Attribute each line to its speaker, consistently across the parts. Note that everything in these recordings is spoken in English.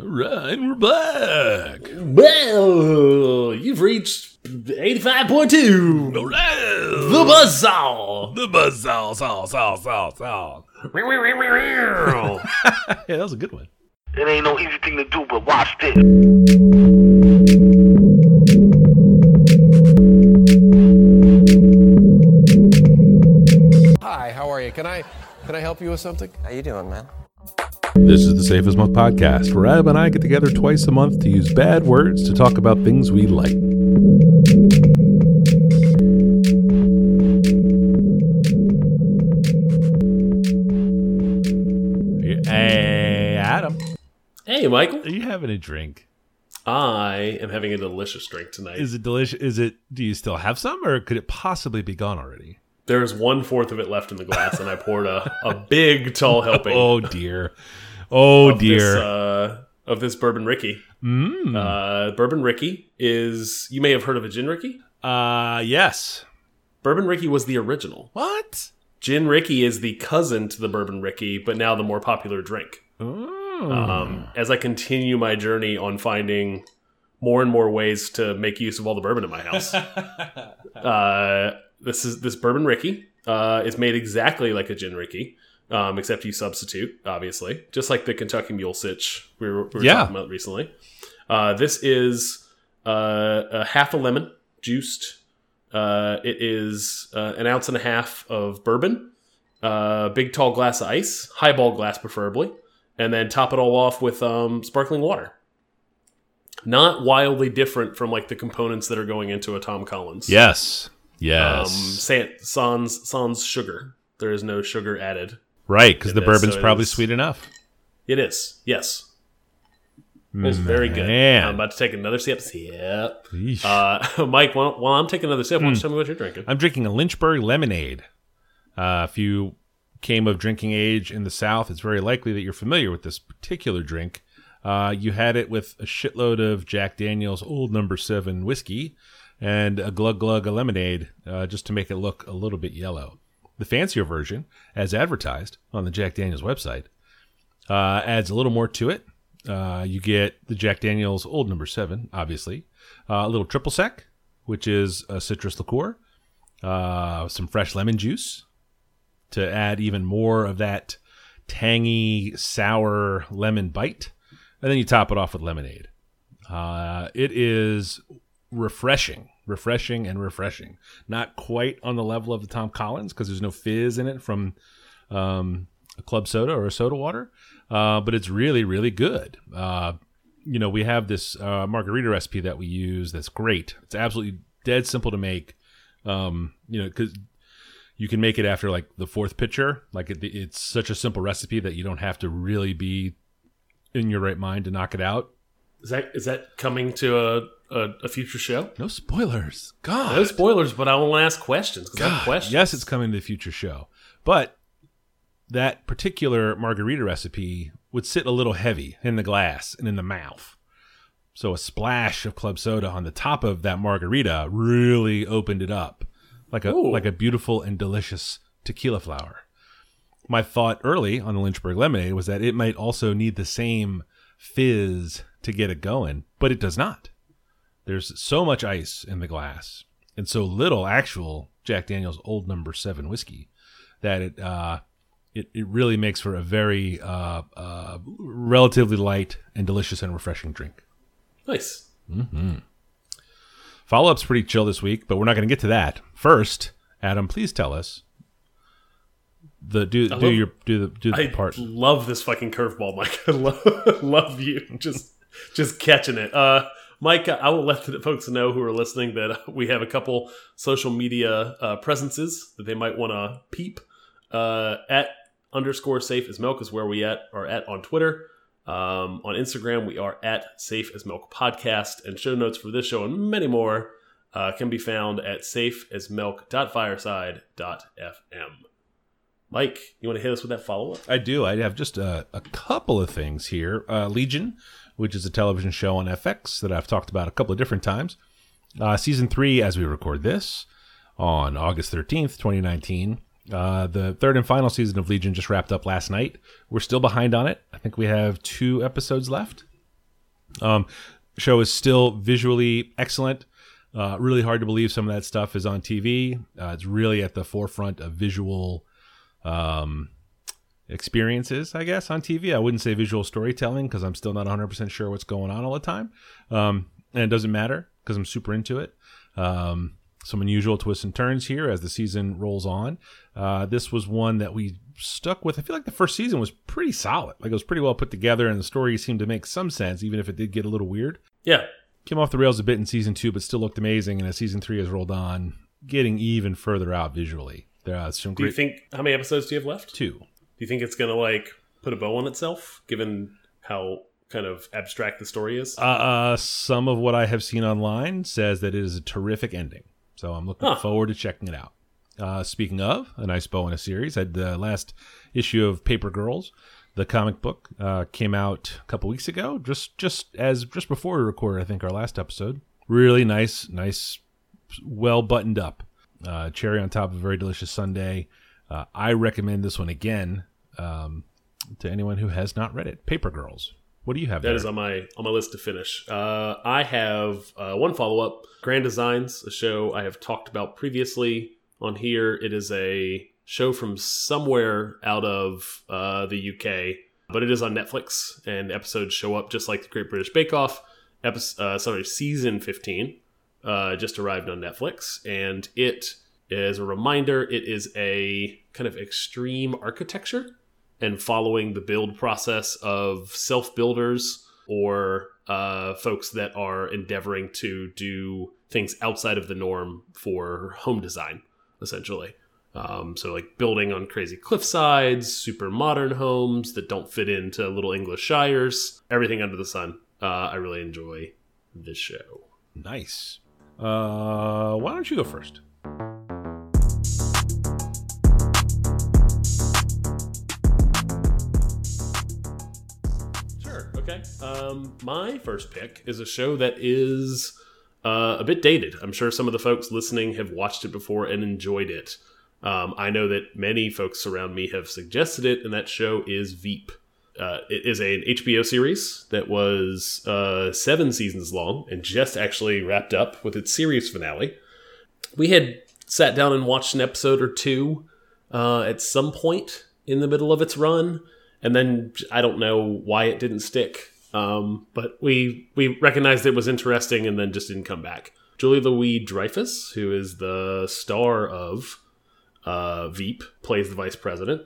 Speaker 1: All right, we're back.
Speaker 2: Well, you've reached 85.2.
Speaker 1: All right.
Speaker 2: The Buzzsaw.
Speaker 1: The buzzsaw, saw, saw, saw, saw. Yeah, that was a good one.
Speaker 3: It ain't no easy thing to do, but watch this.
Speaker 4: Hi, how are you? Can I can I help you with something?
Speaker 5: How you doing, man?
Speaker 1: This is the Safe as Milk podcast, where Adam and I get together twice a month to use bad words to talk about things we like. Hey, Adam,
Speaker 2: Hey, Michael.
Speaker 1: are you having a drink?
Speaker 2: I am having a delicious drink tonight.
Speaker 1: Is it delicious? Is it? Do you still have some, or could it possibly be gone already?
Speaker 2: There's one fourth of it left in the glass, and I poured a, a big, tall helping.
Speaker 1: Oh dear. Oh
Speaker 2: of
Speaker 1: dear.
Speaker 2: This, uh, of this bourbon Ricky.
Speaker 1: Mm.
Speaker 2: Uh, bourbon Ricky is you may have heard of a gin Ricky.
Speaker 1: Uh, yes.
Speaker 2: Bourbon Ricky was the original.
Speaker 1: What?
Speaker 2: Gin Ricky is the cousin to the bourbon Ricky, but now the more popular drink.
Speaker 1: Oh.
Speaker 2: Um, as I continue my journey on finding more and more ways to make use of all the bourbon in my house. uh, this is this bourbon Ricky uh, is made exactly like a gin Ricky, um, except you substitute, obviously, just like the Kentucky Mule Sitch we were, we were
Speaker 1: Yeah.
Speaker 2: talking about recently. Uh, this is uh, a half a lemon juiced. Uh, it is uh, an ounce and a half of bourbon, uh, big tall glass of ice, highball glass preferably, and then top it all off with um, sparkling water. Not wildly different from like the components that are going into a Tom Collins.
Speaker 1: Yes.
Speaker 2: Um,
Speaker 1: Yes.
Speaker 2: san, sans sans sugar. There is no sugar added.
Speaker 1: right, because the bourbon's
Speaker 2: so
Speaker 1: probably
Speaker 2: is-
Speaker 1: sweet enough.
Speaker 2: It is. Yes. It's very good.
Speaker 1: Man.
Speaker 2: I'm about to take another sip. Yep. Uh, Mike, while, while I'm taking another sip, why don't you
Speaker 1: Hmm.
Speaker 2: tell me what you're drinking?
Speaker 1: I'm drinking a Lynchburg lemonade. Uh, if you came of drinking age in the South, it's very likely that you're familiar with this particular drink. Uh, you had it with a shitload of Jack Daniels Old Number Seven whiskey and a glug glug of lemonade, uh, just to make it look a little bit yellow. The fancier version, as advertised on the Jack Daniels website, uh, adds a little more to it. Uh, you get the Jack Daniels Old Number Seven, obviously, uh, a little triple sec, which is a citrus liqueur, uh, some fresh lemon juice to add even more of that tangy, sour lemon bite. And then you top it off with lemonade. Uh, it is refreshing, refreshing, and refreshing. Not quite on the level of the Tom Collins because there's no fizz in it from um, a club soda or a soda water, uh, but it's really, really good. Uh, you know, we have this uh, margarita recipe that we use that's great. It's absolutely dead simple to make. Um, you know, because you can make it after like the fourth pitcher. Like it, it's such a simple recipe that you don't have to really be in your right mind to knock it out.
Speaker 2: Is that is that coming to a, a, a future show?
Speaker 1: No spoilers. God.
Speaker 2: No spoilers, but I want to ask questions because I have
Speaker 1: God,
Speaker 2: questions.
Speaker 1: Yes, it's coming to the future show. But that particular margarita recipe would sit a little heavy in the glass and in the mouth. So a splash of club soda on the top of that margarita really opened it up like a
Speaker 2: Ooh.
Speaker 1: like a beautiful and delicious tequila flower. My thought early on the Lynchburg lemonade was that it might also need the same fizz to get it going, but it does not. There's so much ice in the glass and so little actual Jack Daniel's Old Number Seven whiskey that it uh, it, it really makes for a very uh, uh, relatively light and delicious and refreshing drink.
Speaker 2: nice.
Speaker 1: Follow up's pretty chill this week, but we're not going to get to that. First, Adam, please tell us the do do
Speaker 2: love-
Speaker 1: your do the do the
Speaker 2: I
Speaker 1: part.
Speaker 2: love this fucking curveball, Mike. I love, love you just just catching it. Uh, Mike, I will let the folks know who are listening that we have a couple social media uh, presences that they might want to peep. Uh, at underscore safe as milk is where we at are at on Twitter. Um, on Instagram, we are at safe as milk podcast, and show notes for this show and many more uh, can be found at safeasmilk.fireside.fm. Mike, you want to hit us with that follow up?
Speaker 1: I do. I have just a, a couple of things here. Uh, Legion, which is a television show on FX that I've talked about a couple of different times. Uh, season three, as we record this, on August 13th, 2019. Uh, the third and final season of Legion just wrapped up last night. We're still behind on it. I think we have two episodes left. Um, show is still visually excellent. Uh, really hard to believe some of that stuff is on TV. Uh, it's really at the forefront of visual um, experiences, I guess, on TV. I wouldn't say visual storytelling because I'm still not 100% sure what's going on all the time. Um, and it doesn't matter because I'm super into it. Um, some unusual twists and turns here as the season rolls on. Uh, this was one that we stuck with. I feel like the first season was pretty solid. Like it was pretty well put together, and the story seemed to make some sense, even if it did get a little weird.
Speaker 2: Yeah.
Speaker 1: Came off the rails a bit in season two, but still looked amazing. And as season three has rolled on, getting even further out visually. There are some
Speaker 2: Do you think how many episodes do you have left?
Speaker 1: two.
Speaker 2: You think it's gonna like put a bow on itself, given how kind of abstract the story is?
Speaker 1: Uh, uh, some of what I have seen online says that it is a terrific ending. So I'm looking
Speaker 2: Huh.
Speaker 1: forward to checking it out. Uh, speaking of a nice bow in a series, I had the last issue of Paper Girls, the comic book, uh, came out a couple weeks ago, just just as just before we recorded, I think our last episode. Really nice, nice, well buttoned up. Uh, cherry on top of a very delicious sundae. Uh, I recommend this one again um, to anyone who has not read it. Paper Girls. What do you have?
Speaker 2: That
Speaker 1: there?
Speaker 2: is on my on my list to finish. Uh, I have uh, one follow up, Grand Designs, a show I have talked about previously on here. It is a show from somewhere out of uh, the UK, but it is on Netflix, and episodes show up just like the Great British Bake Off. Episode, uh, sorry, season fifteen uh, just arrived on Netflix, and it is a reminder. It is a kind of extreme architecture and following the build process of self builders or uh, folks that are endeavoring to do things outside of the norm for home design, essentially. Um, so, like building on crazy cliff sides, super modern homes that don't fit into little English shires, everything under the sun. Uh, I really enjoy this show.
Speaker 1: Nice. Uh, why don't you go first?
Speaker 2: Um, my first pick is a show that is uh, a bit dated. I'm sure some of the folks listening have watched it before and enjoyed it. Um, I know that many folks around me have suggested it, and that show is Veep. Uh, it is an HBO series that was uh, seven seasons long and just actually wrapped up with its series finale. We had sat down and watched an episode or two uh, at some point in the middle of its run, and then I don't know why it didn't stick. Um, but we we recognized it was interesting, and then just didn't come back. Julia Louis Dreyfus, who is the star of uh, Veep, plays the vice president.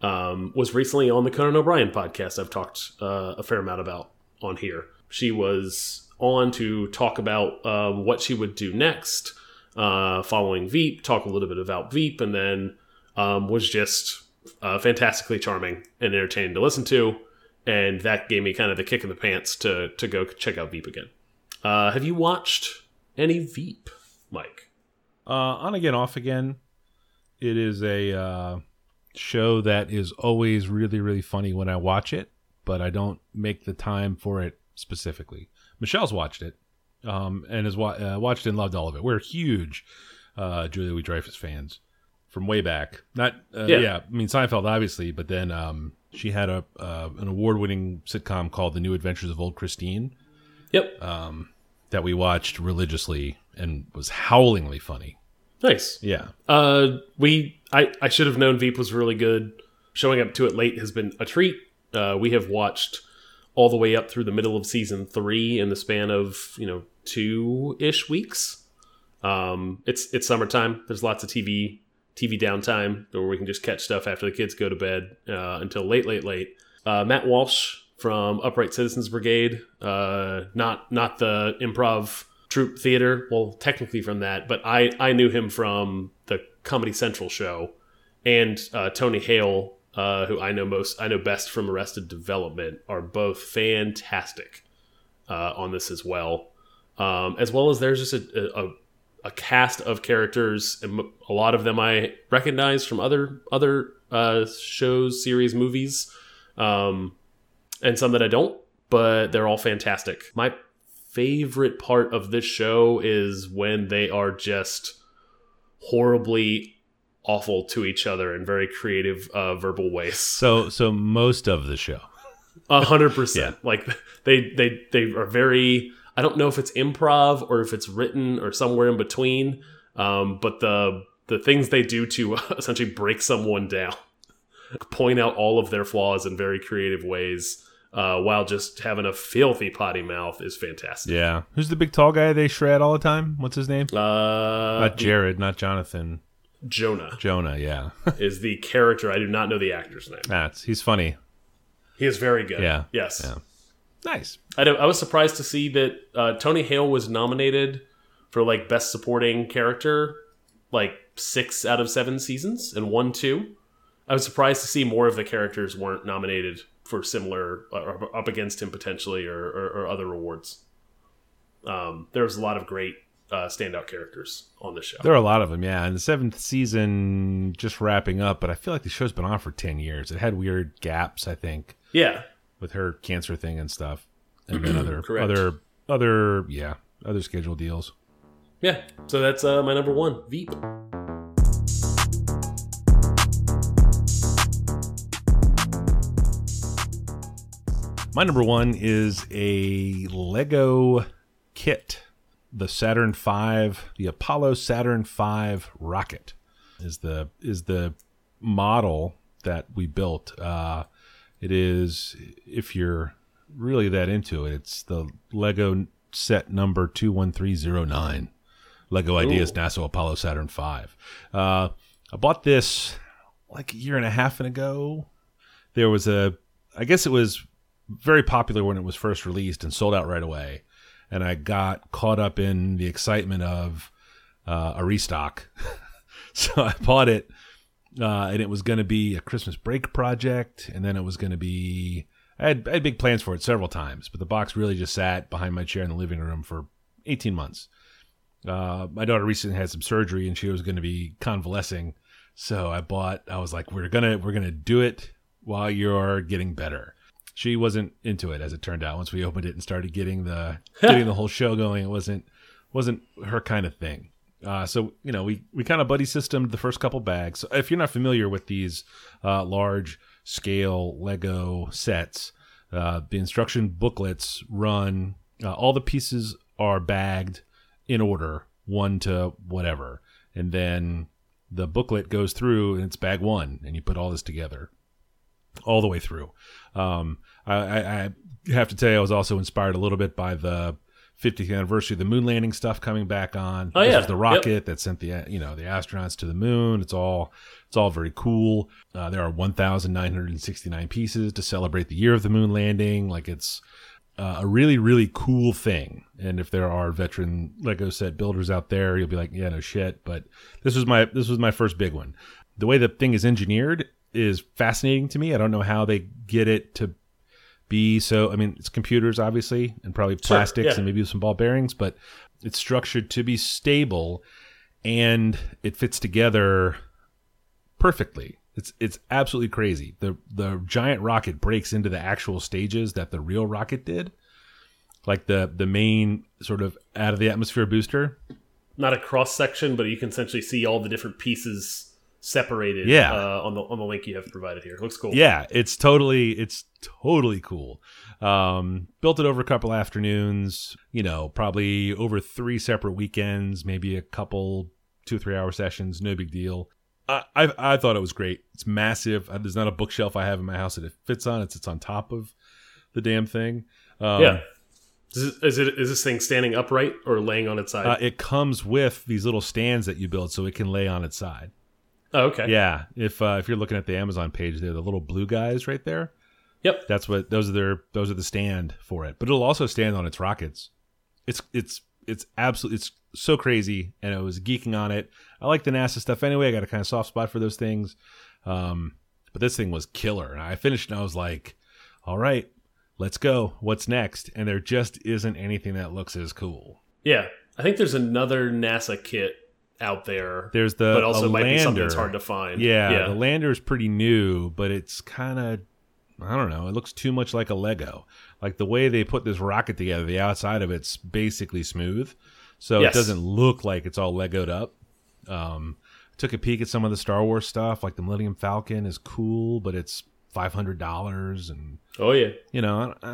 Speaker 2: Um, was recently on the Conan O'Brien podcast. I've talked uh, a fair amount about on here. She was on to talk about um, what she would do next uh, following Veep, talk a little bit about Veep, and then um, was just uh, fantastically charming and entertaining to listen to. And that gave me kind of the kick in the pants to to go check out Veep again. Uh, have you watched any Veep, Mike?
Speaker 1: Uh, on again, off again. It is a uh, show that is always really, really funny when I watch it, but I don't make the time for it specifically. Michelle's watched it um, and has wa- uh, watched and loved all of it. We're huge uh, Julia Louis Dreyfus fans from way back. Not uh,
Speaker 2: Yeah.
Speaker 1: yeah. I mean Seinfeld obviously, but then um, she had a uh, an award winning sitcom called The New Adventures of Old Christine
Speaker 2: Yep, Um,
Speaker 1: that we watched religiously and was howlingly funny.
Speaker 2: nice.
Speaker 1: Yeah.
Speaker 2: Uh, we I I should have known Veep was really good. Showing up to it late has been a treat. Uh, we have watched all the way up through the middle of season three in the span of you know two ish weeks. Um, it's it's summertime. There's lots of TV TV downtime where we can just catch stuff after the kids go to bed uh, until late late late. Uh, Matt Walsh from Upright Citizens Brigade, uh, not not the improv troupe theater. Well, technically from that, but I I knew him from the Comedy Central show, and uh, Tony Hale, uh, who I know most I know best from Arrested Development, are both fantastic uh, on this as well. Um, as well as there's just a, a, a cast of characters, a lot of them I recognize from other other uh, shows, series, movies, um, and some that I don't. But they're all fantastic. My favorite part of this show is when they are just horribly awful to each other in very creative uh, verbal ways.
Speaker 1: So so most of the show.
Speaker 2: A hundred percent. Like they they they are very. I don't know if it's improv or if it's written or somewhere in between. Um, but the the things they do to essentially break someone down, point out all of their flaws in very creative ways, uh, while just having a filthy potty mouth is fantastic.
Speaker 1: Yeah. Who's the big tall guy they shred all the time? What's his name?
Speaker 2: Uh,
Speaker 1: not Jared, not Jonathan.
Speaker 2: Jonah
Speaker 1: Jonah, yeah.
Speaker 2: is the character. I do not know the actor's name.
Speaker 1: That's he's funny.
Speaker 2: He is very good.
Speaker 1: Yeah.
Speaker 2: Yes.
Speaker 1: Yeah. Nice.
Speaker 2: I, I was surprised to see that uh, Tony Hale was nominated for like best supporting character, like six out of seven seasons, and won two. I was surprised to see more of the characters weren't nominated for similar or up against him potentially or, or, or other awards. Um, there was a lot of great uh, standout characters on the show.
Speaker 1: There are a lot of them, yeah. And the seventh season just wrapping up, but I feel like the show's been on for ten years. It had weird gaps, I think,
Speaker 2: yeah,
Speaker 1: with her cancer thing and stuff, and then other
Speaker 2: Correct.
Speaker 1: other other yeah other schedule deals.
Speaker 2: yeah. So that's uh, my number one, Veep.
Speaker 1: My number one is a Lego kit, the Saturn V, the Apollo Saturn V rocket is the is the model that we built. Uh, it is if you're really that into it, it's the Lego set number two one three zero nine. Lego Ideas NASA Apollo Saturn V. Uh, I bought this like a year and a half ago. There was a, I guess it was very popular when it was first released and sold out right away. And I got caught up in the excitement of uh, a restock. so I bought it, uh, and it was going to be a Christmas break project. And then it was going to be, I had, I had big plans for it several times, but the box really just sat behind my chair in the living room for 18 months. Uh, my daughter recently had some surgery and she was going to be convalescing. So I bought, I was like, we're going to, we're going to do it while you're getting better she wasn't into it as it turned out once we opened it and started getting the getting the whole show going it wasn't wasn't her kind of thing uh, so you know we we kind of buddy systemed the first couple bags so if you're not familiar with these uh, large scale lego sets uh, the instruction booklets run uh, all the pieces are bagged in order one to whatever and then the booklet goes through and it's bag one and you put all this together all the way through. Um, I, I, I have to tell you, I was also inspired a little bit by the 50th anniversary of the moon landing stuff coming back on.
Speaker 2: Oh,
Speaker 1: This
Speaker 2: yeah.
Speaker 1: is the rocket that sent the you know the astronauts to the moon. It's all it's all very cool. Uh, there are 1,969 pieces to celebrate the year of the moon landing. Like it's uh, a really really cool thing. And if there are veteran Lego set builders out there, you'll be like, yeah, no shit. But this was my this was my first big one. The way the thing is engineered is fascinating to me. I don't know how they get it to be so. I mean, it's computers obviously, and probably plastics
Speaker 2: yeah.
Speaker 1: and maybe some ball bearings, but it's structured to be stable and it fits together perfectly. It's it's absolutely crazy. The the giant rocket breaks into the actual stages that the real rocket did. Like the the main sort of out of the atmosphere booster.
Speaker 2: Not a cross section, but you can essentially see all the different pieces separated.
Speaker 1: Yeah.
Speaker 2: Uh, on the on the link you have provided here. looks cool.
Speaker 1: Yeah, it's totally it's totally cool. Um, built it over a couple afternoons, you know, probably over three separate weekends, maybe a couple two or three hour sessions, no big deal. I, I I thought it was great. It's massive. Uh, There's not a bookshelf I have in my house that it fits on. It's it's on top of the damn thing. Um,
Speaker 2: Yeah. Is, it, is it is this thing standing upright or laying on its side?
Speaker 1: Uh, it comes with these little stands that you build so it can lay on its side.
Speaker 2: Oh, okay.
Speaker 1: Yeah, if uh, if you're looking at the Amazon page, there, the little blue guys right there.
Speaker 2: Yep.
Speaker 1: That's what those are their those are the stand for it. But it'll also stand on its rockets. It's it's it's absolutely it's so crazy, and I was geeking on it. I like the NASA stuff anyway. I got a kind of soft spot for those things. Um, but this thing was killer, and I finished, and I was like, "All right, let's go. What's next?" And there just isn't anything that looks as cool.
Speaker 2: Yeah. I think there's another NASA kit out there.
Speaker 1: There's the
Speaker 2: but also might be something that's hard to find.
Speaker 1: Yeah,
Speaker 2: Yeah.
Speaker 1: the lander is pretty new, but it's kind of I don't know. It looks too much like a Lego. Like the way they put this rocket together, the outside of it's basically smooth, so
Speaker 2: Yes.
Speaker 1: it doesn't look like it's all Legoed up. Um, took a peek at some of the Star Wars stuff, like the Millennium Falcon is cool, but it's five hundred dollars, and
Speaker 2: Oh yeah.
Speaker 1: you know, I,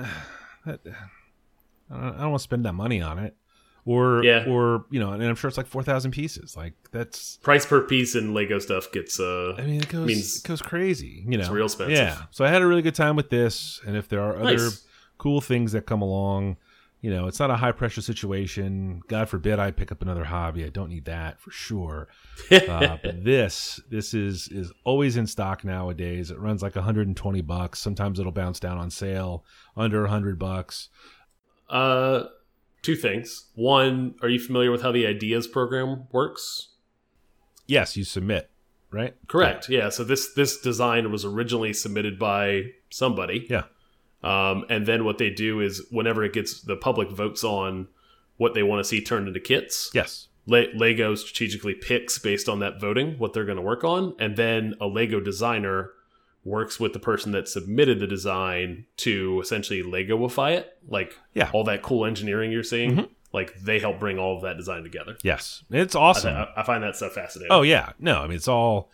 Speaker 1: I, I don't, I don't want to spend that money on it. Or
Speaker 2: Yeah.
Speaker 1: or you know, and I'm sure it's like four thousand pieces. Like that's
Speaker 2: Price per piece in Lego stuff gets uh
Speaker 1: I mean, it goes
Speaker 2: Means
Speaker 1: it goes crazy. You know, it's
Speaker 2: real expensive.
Speaker 1: Yeah. So I had a really good time with this, and if there are other cool things that come along, you know, it's not a high pressure situation. God forbid I pick up another hobby. I don't need that for sure. uh, but this this is is always in stock nowadays. It runs like 120 bucks. Sometimes it'll bounce down on sale under 100 bucks.
Speaker 2: uh two things. One, are you familiar with how the ideas program works?
Speaker 1: Yes, you submit, right?
Speaker 2: Correct. Yeah. So this this design was originally submitted by somebody.
Speaker 1: Yeah.
Speaker 2: Um, and then what they do is whenever it gets the public votes on what they want to see turned into kits,
Speaker 1: Yes.
Speaker 2: Le Lego strategically picks based on that voting what they're going to work on, and then a Lego designer works with the person that submitted the design to essentially Legoify it, like
Speaker 1: Yeah.
Speaker 2: all that cool engineering you're seeing. Like they help bring all of that design together.
Speaker 1: Yes. It's awesome.
Speaker 2: I, I find that stuff fascinating.
Speaker 1: Oh yeah, no, I mean it's all,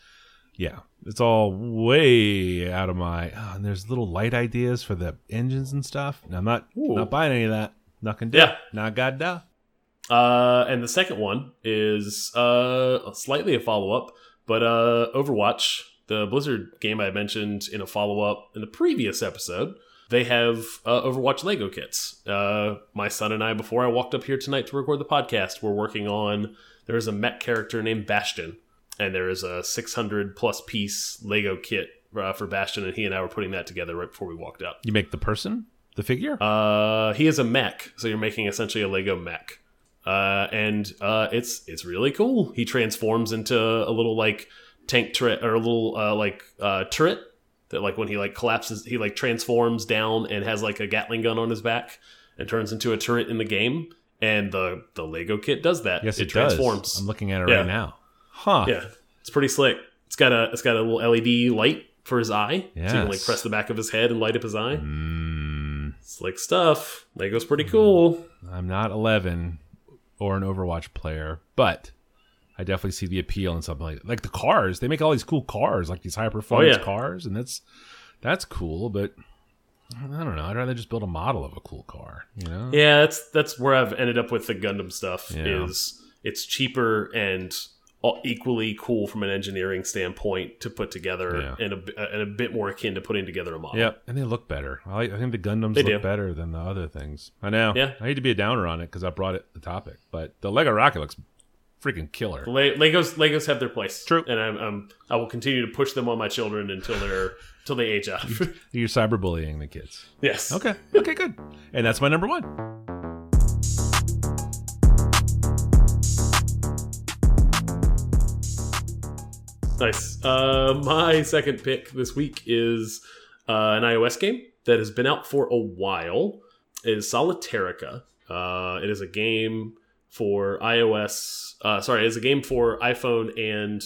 Speaker 1: yeah, it's all way out of my. Oh, and there's little light ideas for the engines and stuff. And I'm not
Speaker 2: Ooh.
Speaker 1: not buying any of that. Not gonna do.
Speaker 2: Yeah.
Speaker 1: Not gonna do.
Speaker 2: Uh, and the second one is uh, slightly a follow up, but uh, Overwatch, the Blizzard game I mentioned in a follow up in the previous episode, they have uh, Overwatch Lego kits. Uh, my son and I, before I walked up here tonight to record the podcast, we're working on. There's a mech character named Bastion, and there is a 600 plus piece Lego kit uh, for Bastion, and he and I were putting that together right before we walked up.
Speaker 1: You make the person, the figure.
Speaker 2: Uh, he is a mech, so you're making essentially a Lego mech, uh, and uh, it's it's really cool. He transforms into a little like tank turret or a little uh, like uh, turret that like when he like collapses, he like transforms down and has like a Gatling gun on his back and turns into a turret in the game. And the the Lego kit does that.
Speaker 1: yes, it,
Speaker 2: transforms.
Speaker 1: does. I'm looking at it
Speaker 2: Yeah.
Speaker 1: right now. Huh.
Speaker 2: Yeah, it's pretty slick. It's got a it's got a little LED light for his eye, so you can like press the back of his head and light up his eye.
Speaker 1: Mm,
Speaker 2: Slick stuff. Lego's pretty cool.
Speaker 1: I'm not 11 or an Overwatch player, but I definitely see the appeal in something like like the cars. They make all these cool cars, like these high performance
Speaker 2: Oh, yeah.
Speaker 1: cars, and that's that's cool. But I don't know. I'd rather just build a model of a cool car. You know?
Speaker 2: Yeah, that's that's where I've ended up with the Gundam stuff.
Speaker 1: Yeah.
Speaker 2: Is it's cheaper and equally cool from an engineering standpoint to put together,
Speaker 1: Yeah.
Speaker 2: and a and a bit more akin to putting together a model.
Speaker 1: Yep, and they look better. I, I think the Gundams
Speaker 2: They
Speaker 1: look
Speaker 2: do.
Speaker 1: better than the other things. I know.
Speaker 2: Yeah.
Speaker 1: I hate to be a downer on it because I brought it the topic, but the Lego Rocket looks freaking killer.
Speaker 2: Le- Legos Legos have their place.
Speaker 1: True.
Speaker 2: and I'm, I'm I will continue to push them on my children until they're until they age out.
Speaker 1: You're cyberbullying the kids.
Speaker 2: yes.
Speaker 1: Okay. Okay. Good. And that's my number one.
Speaker 2: Nice. Uh, my second pick this week is uh, an iOS game that has been out for a while. It is Solitairica. Uh, it is a game for iOS. Uh, sorry, is a game for iPhone and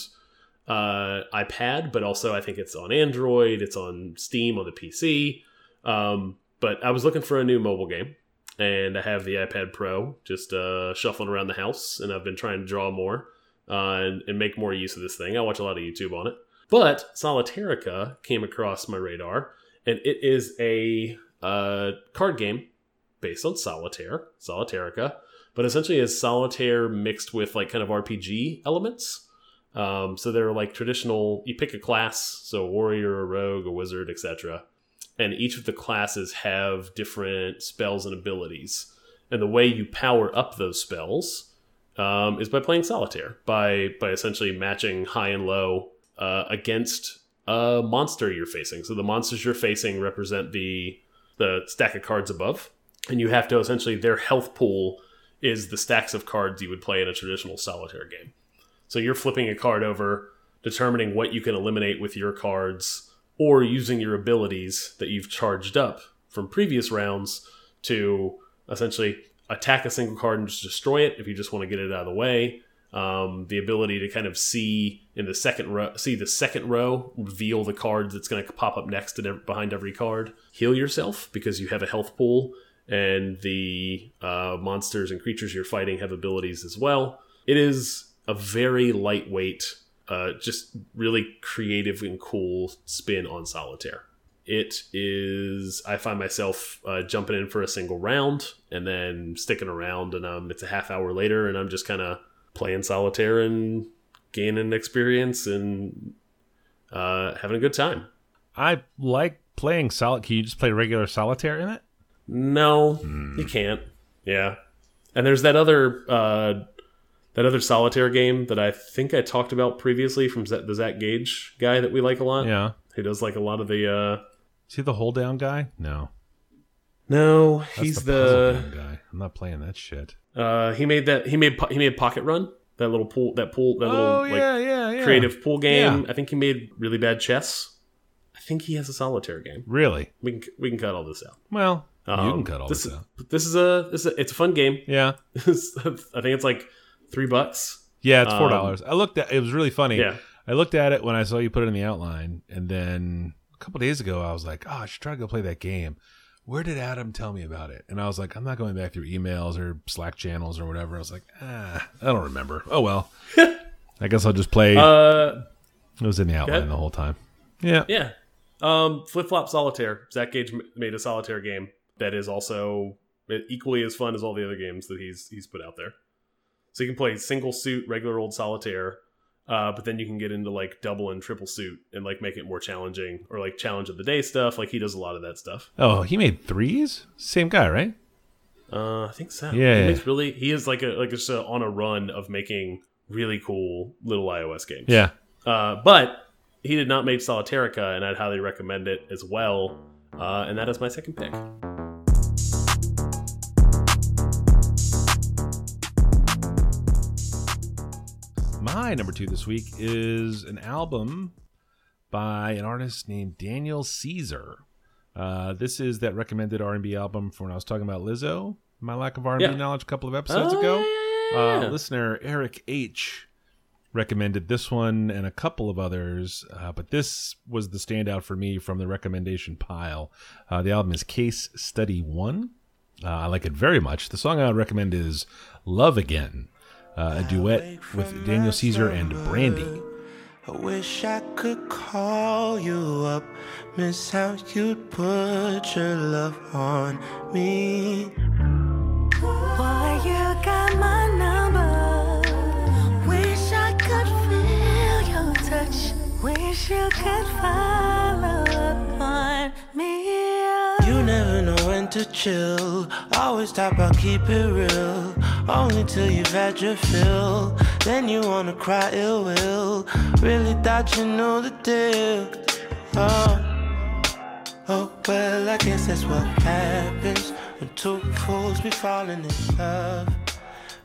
Speaker 2: uh, iPad, but also I think it's on Android. It's on Steam on the PC. Um, but I was looking for a new mobile game, and I have the iPad Pro just uh, shuffling around the house, and I've been trying to draw more uh, and, and make more use of this thing. I watch a lot of YouTube on it. But Solitairica came across my radar, and it is a uh, card game based on Solitaire, Solitairica, but essentially is Solitaire mixed with like kind of RPG elements. Um, so they're like traditional. You pick a class, so a warrior, a rogue, a wizard, etc. And each of the classes have different spells and abilities. And the way you power up those spells um, is by playing solitaire, by by essentially matching high and low uh, against a monster you're facing. So the monsters you're facing represent the the stack of cards above, and you have to essentially their health pool is the stacks of cards you would play in a traditional solitaire game. So you're flipping a card over, determining what you can eliminate with your cards, or using your abilities that you've charged up from previous rounds to essentially attack a single card and just destroy it if you just want to get it out of the way. Um, the ability to kind of see in the second row, see the second row, reveal the cards that's going to pop up next ev- behind every card. Heal yourself because you have a health pool, and the uh, monsters and creatures you're fighting have abilities as well. It is a very lightweight, uh, just really creative and cool spin on solitaire. it is I find myself uh, jumping in for a single round and then sticking around, and um, it's a half hour later, and I'm just kind of playing solitaire and gaining experience and uh, having a good time.
Speaker 1: I like playing solid. Can you just play regular solitaire in it?
Speaker 2: No, you can't. Yeah, and there's that other uh, that other solitaire game that I think I talked about previously from Z- the Zach Gage guy that we like a lot.
Speaker 1: Yeah.
Speaker 2: He does like a lot of the. Uh,
Speaker 1: Is he the hold down guy? No.
Speaker 2: no,
Speaker 1: That's
Speaker 2: he's
Speaker 1: the,
Speaker 2: the.
Speaker 1: guy. I'm not playing that shit.
Speaker 2: Uh, he made that. He made. He made Pocket Run. That little pool. That pool. That
Speaker 1: Oh
Speaker 2: little like
Speaker 1: yeah, yeah, yeah.
Speaker 2: creative pool game.
Speaker 1: Yeah.
Speaker 2: I think he made really bad chess. I think he has a solitaire game.
Speaker 1: Really?
Speaker 2: We can we can cut all this out.
Speaker 1: Well, you can
Speaker 2: Um,
Speaker 1: cut all
Speaker 2: this.
Speaker 1: this,
Speaker 2: is,
Speaker 1: out.
Speaker 2: this is a this is a, it's a fun game.
Speaker 1: Yeah.
Speaker 2: I think it's like three bucks.
Speaker 1: Yeah, it's four
Speaker 2: Um,
Speaker 1: dollars. I looked at it was really funny.
Speaker 2: Yeah.
Speaker 1: I looked at it when I saw you put it in the outline, and then a couple days ago I was like, "Oh, I should try to go play that game." Where did Adam tell me about it? And I was like, "I'm not going back through emails or Slack channels or whatever." I was like, "Ah, I don't remember." Oh well. I guess I'll just play.
Speaker 2: Uh,
Speaker 1: it was in the outline the whole time. Yeah.
Speaker 2: yeah. Um, Flip Flop Solitaire. Zach Gage made a solitaire game that is also equally as fun as all the other games that he's he's put out there. So you can play single suit, regular old solitaire, uh, but then you can get into like double and triple suit and like make it more challenging or like challenge of the day stuff. Like he does a lot of that stuff.
Speaker 1: Oh, he made threes. Same guy, right?
Speaker 2: Uh, I think so.
Speaker 1: Yeah.
Speaker 2: he makes really. He is like a like just a, on a run of making really cool little iOS games.
Speaker 1: Yeah.
Speaker 2: Uh, but he did not make Solitairica, and I'd highly recommend it as well. Uh, and that is my second pick.
Speaker 1: My number two this week is an album by an artist named Daniel Caesar. Uh, this is that recommended R&B album for when I was talking about Lizzo, my lack of R&B
Speaker 2: Yeah.
Speaker 1: knowledge a couple of episodes
Speaker 2: Oh,
Speaker 1: ago.
Speaker 2: yeah.
Speaker 1: Uh, listener Eric H recommended this one and a couple of others, uh, but this was the standout for me from the recommendation pile. Uh, the album is Case Study One. Uh, I like it very much. The song I would recommend is "Love Again," uh, a duet with Daniel Caesar and Brandy.
Speaker 5: I wish I could call you up, miss how you'd put your love on me.
Speaker 6: Boy, you got my number. Wish I could feel your touch. Wish you could follow up on me.
Speaker 5: You never know when to chill. Always talk about keep it real. Only till you've had your fill. Then you wanna cry ill will. Really thought you knew the deal. Oh, oh well, I guess that's what happens when two fools be falling in love.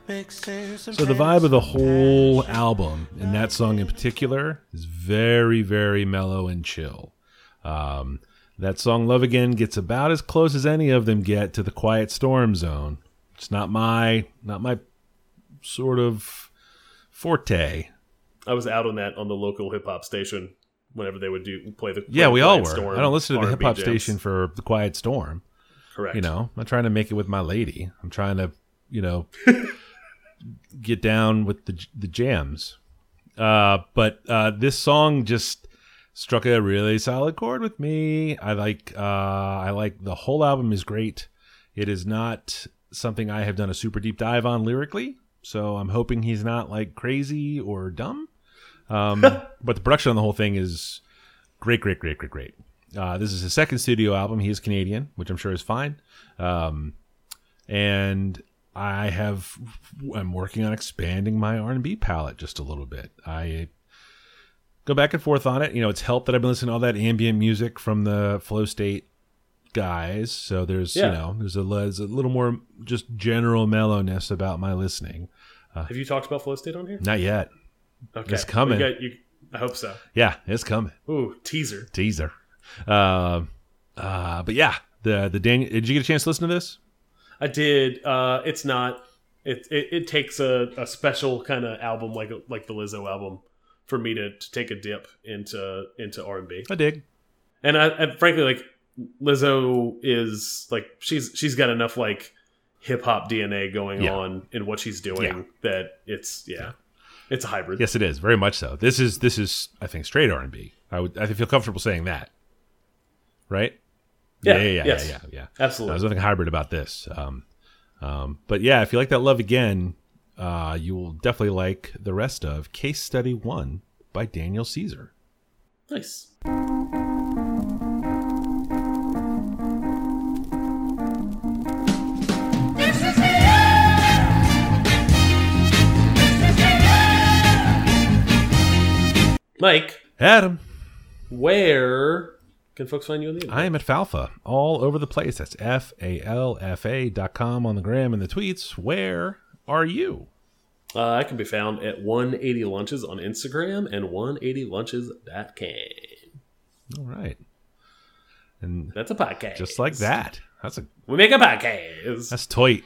Speaker 1: So the vibe of the whole album, and that song in particular, is very, very mellow and chill. Um, that song "Love Again" gets about as close as any of them get to the Quiet Storm zone. It's not my, not my sort of forte.
Speaker 2: I was out on that on the local hip hop station whenever they would do play the
Speaker 1: Yeah, we all were.
Speaker 2: Storm
Speaker 1: I don't listen to the hip hop
Speaker 2: jams.
Speaker 1: station for the Quiet Storm.
Speaker 2: Correct.
Speaker 1: You know, I'm not trying to make it with my lady. I'm trying to, you know, get down with the the jams. Uh, but uh, this song just struck a really solid chord with me. I like uh, I like the whole album is great. It is not something I have done a super deep dive on lyrically, so I'm hoping he's not like crazy or dumb. Um, but the production on the whole thing is great, great, great, great, great. Uh, this is his second studio album. He is Canadian, which I'm sure is fine. Um, and I have I'm working on expanding my R&B palette just a little bit. I go back and forth on it. You know, it's helped that I've been listening to all that ambient music from the Flow State guys. So there's
Speaker 2: Yeah.
Speaker 1: you know there's a there's a little more just general mellowness about my listening.
Speaker 2: Have you talked about Flow State on here?
Speaker 1: Not yet.
Speaker 2: Okay.
Speaker 1: It's coming.
Speaker 2: We got you, I hope so.
Speaker 1: Yeah, it's coming.
Speaker 2: Ooh, teaser.
Speaker 1: Teaser. Uh, uh, but yeah, the the Daniel. Did you get a chance to listen to this?
Speaker 2: I did. Uh, it's not. It, it it takes a, a special kind of album like like the Lizzo album for me to, to take a dip into into R and B.
Speaker 1: I dig.
Speaker 2: And I and frankly like Lizzo is like she's she's got enough like hip hop DNA going
Speaker 1: Yeah.
Speaker 2: on in what she's doing
Speaker 1: Yeah.
Speaker 2: that it's yeah, it's a hybrid.
Speaker 1: Yes, it is very much so. This is this is I think straight R and B. I would I feel comfortable saying that. right?
Speaker 2: Yeah,
Speaker 1: yeah, yeah, yeah,
Speaker 2: yes.
Speaker 1: yeah, yeah.
Speaker 2: Absolutely.
Speaker 1: There's nothing hybrid about this. Um, um, but yeah, if you like that love again, uh, you will definitely like the rest of Case Study One by Daniel Caesar.
Speaker 2: Nice. Mike,
Speaker 1: Adam,
Speaker 2: where can folks find you on the internet?
Speaker 1: I am at Falfa all over the place. That's F A L F A dot com on the gram and the tweets. Where are you?
Speaker 2: Uh, I can be found at 180 Lunches on Instagram and 180lunches.com.
Speaker 1: All right. And
Speaker 2: That's a podcast.
Speaker 1: just like that. That's a
Speaker 2: We make a podcast.
Speaker 1: that's tight.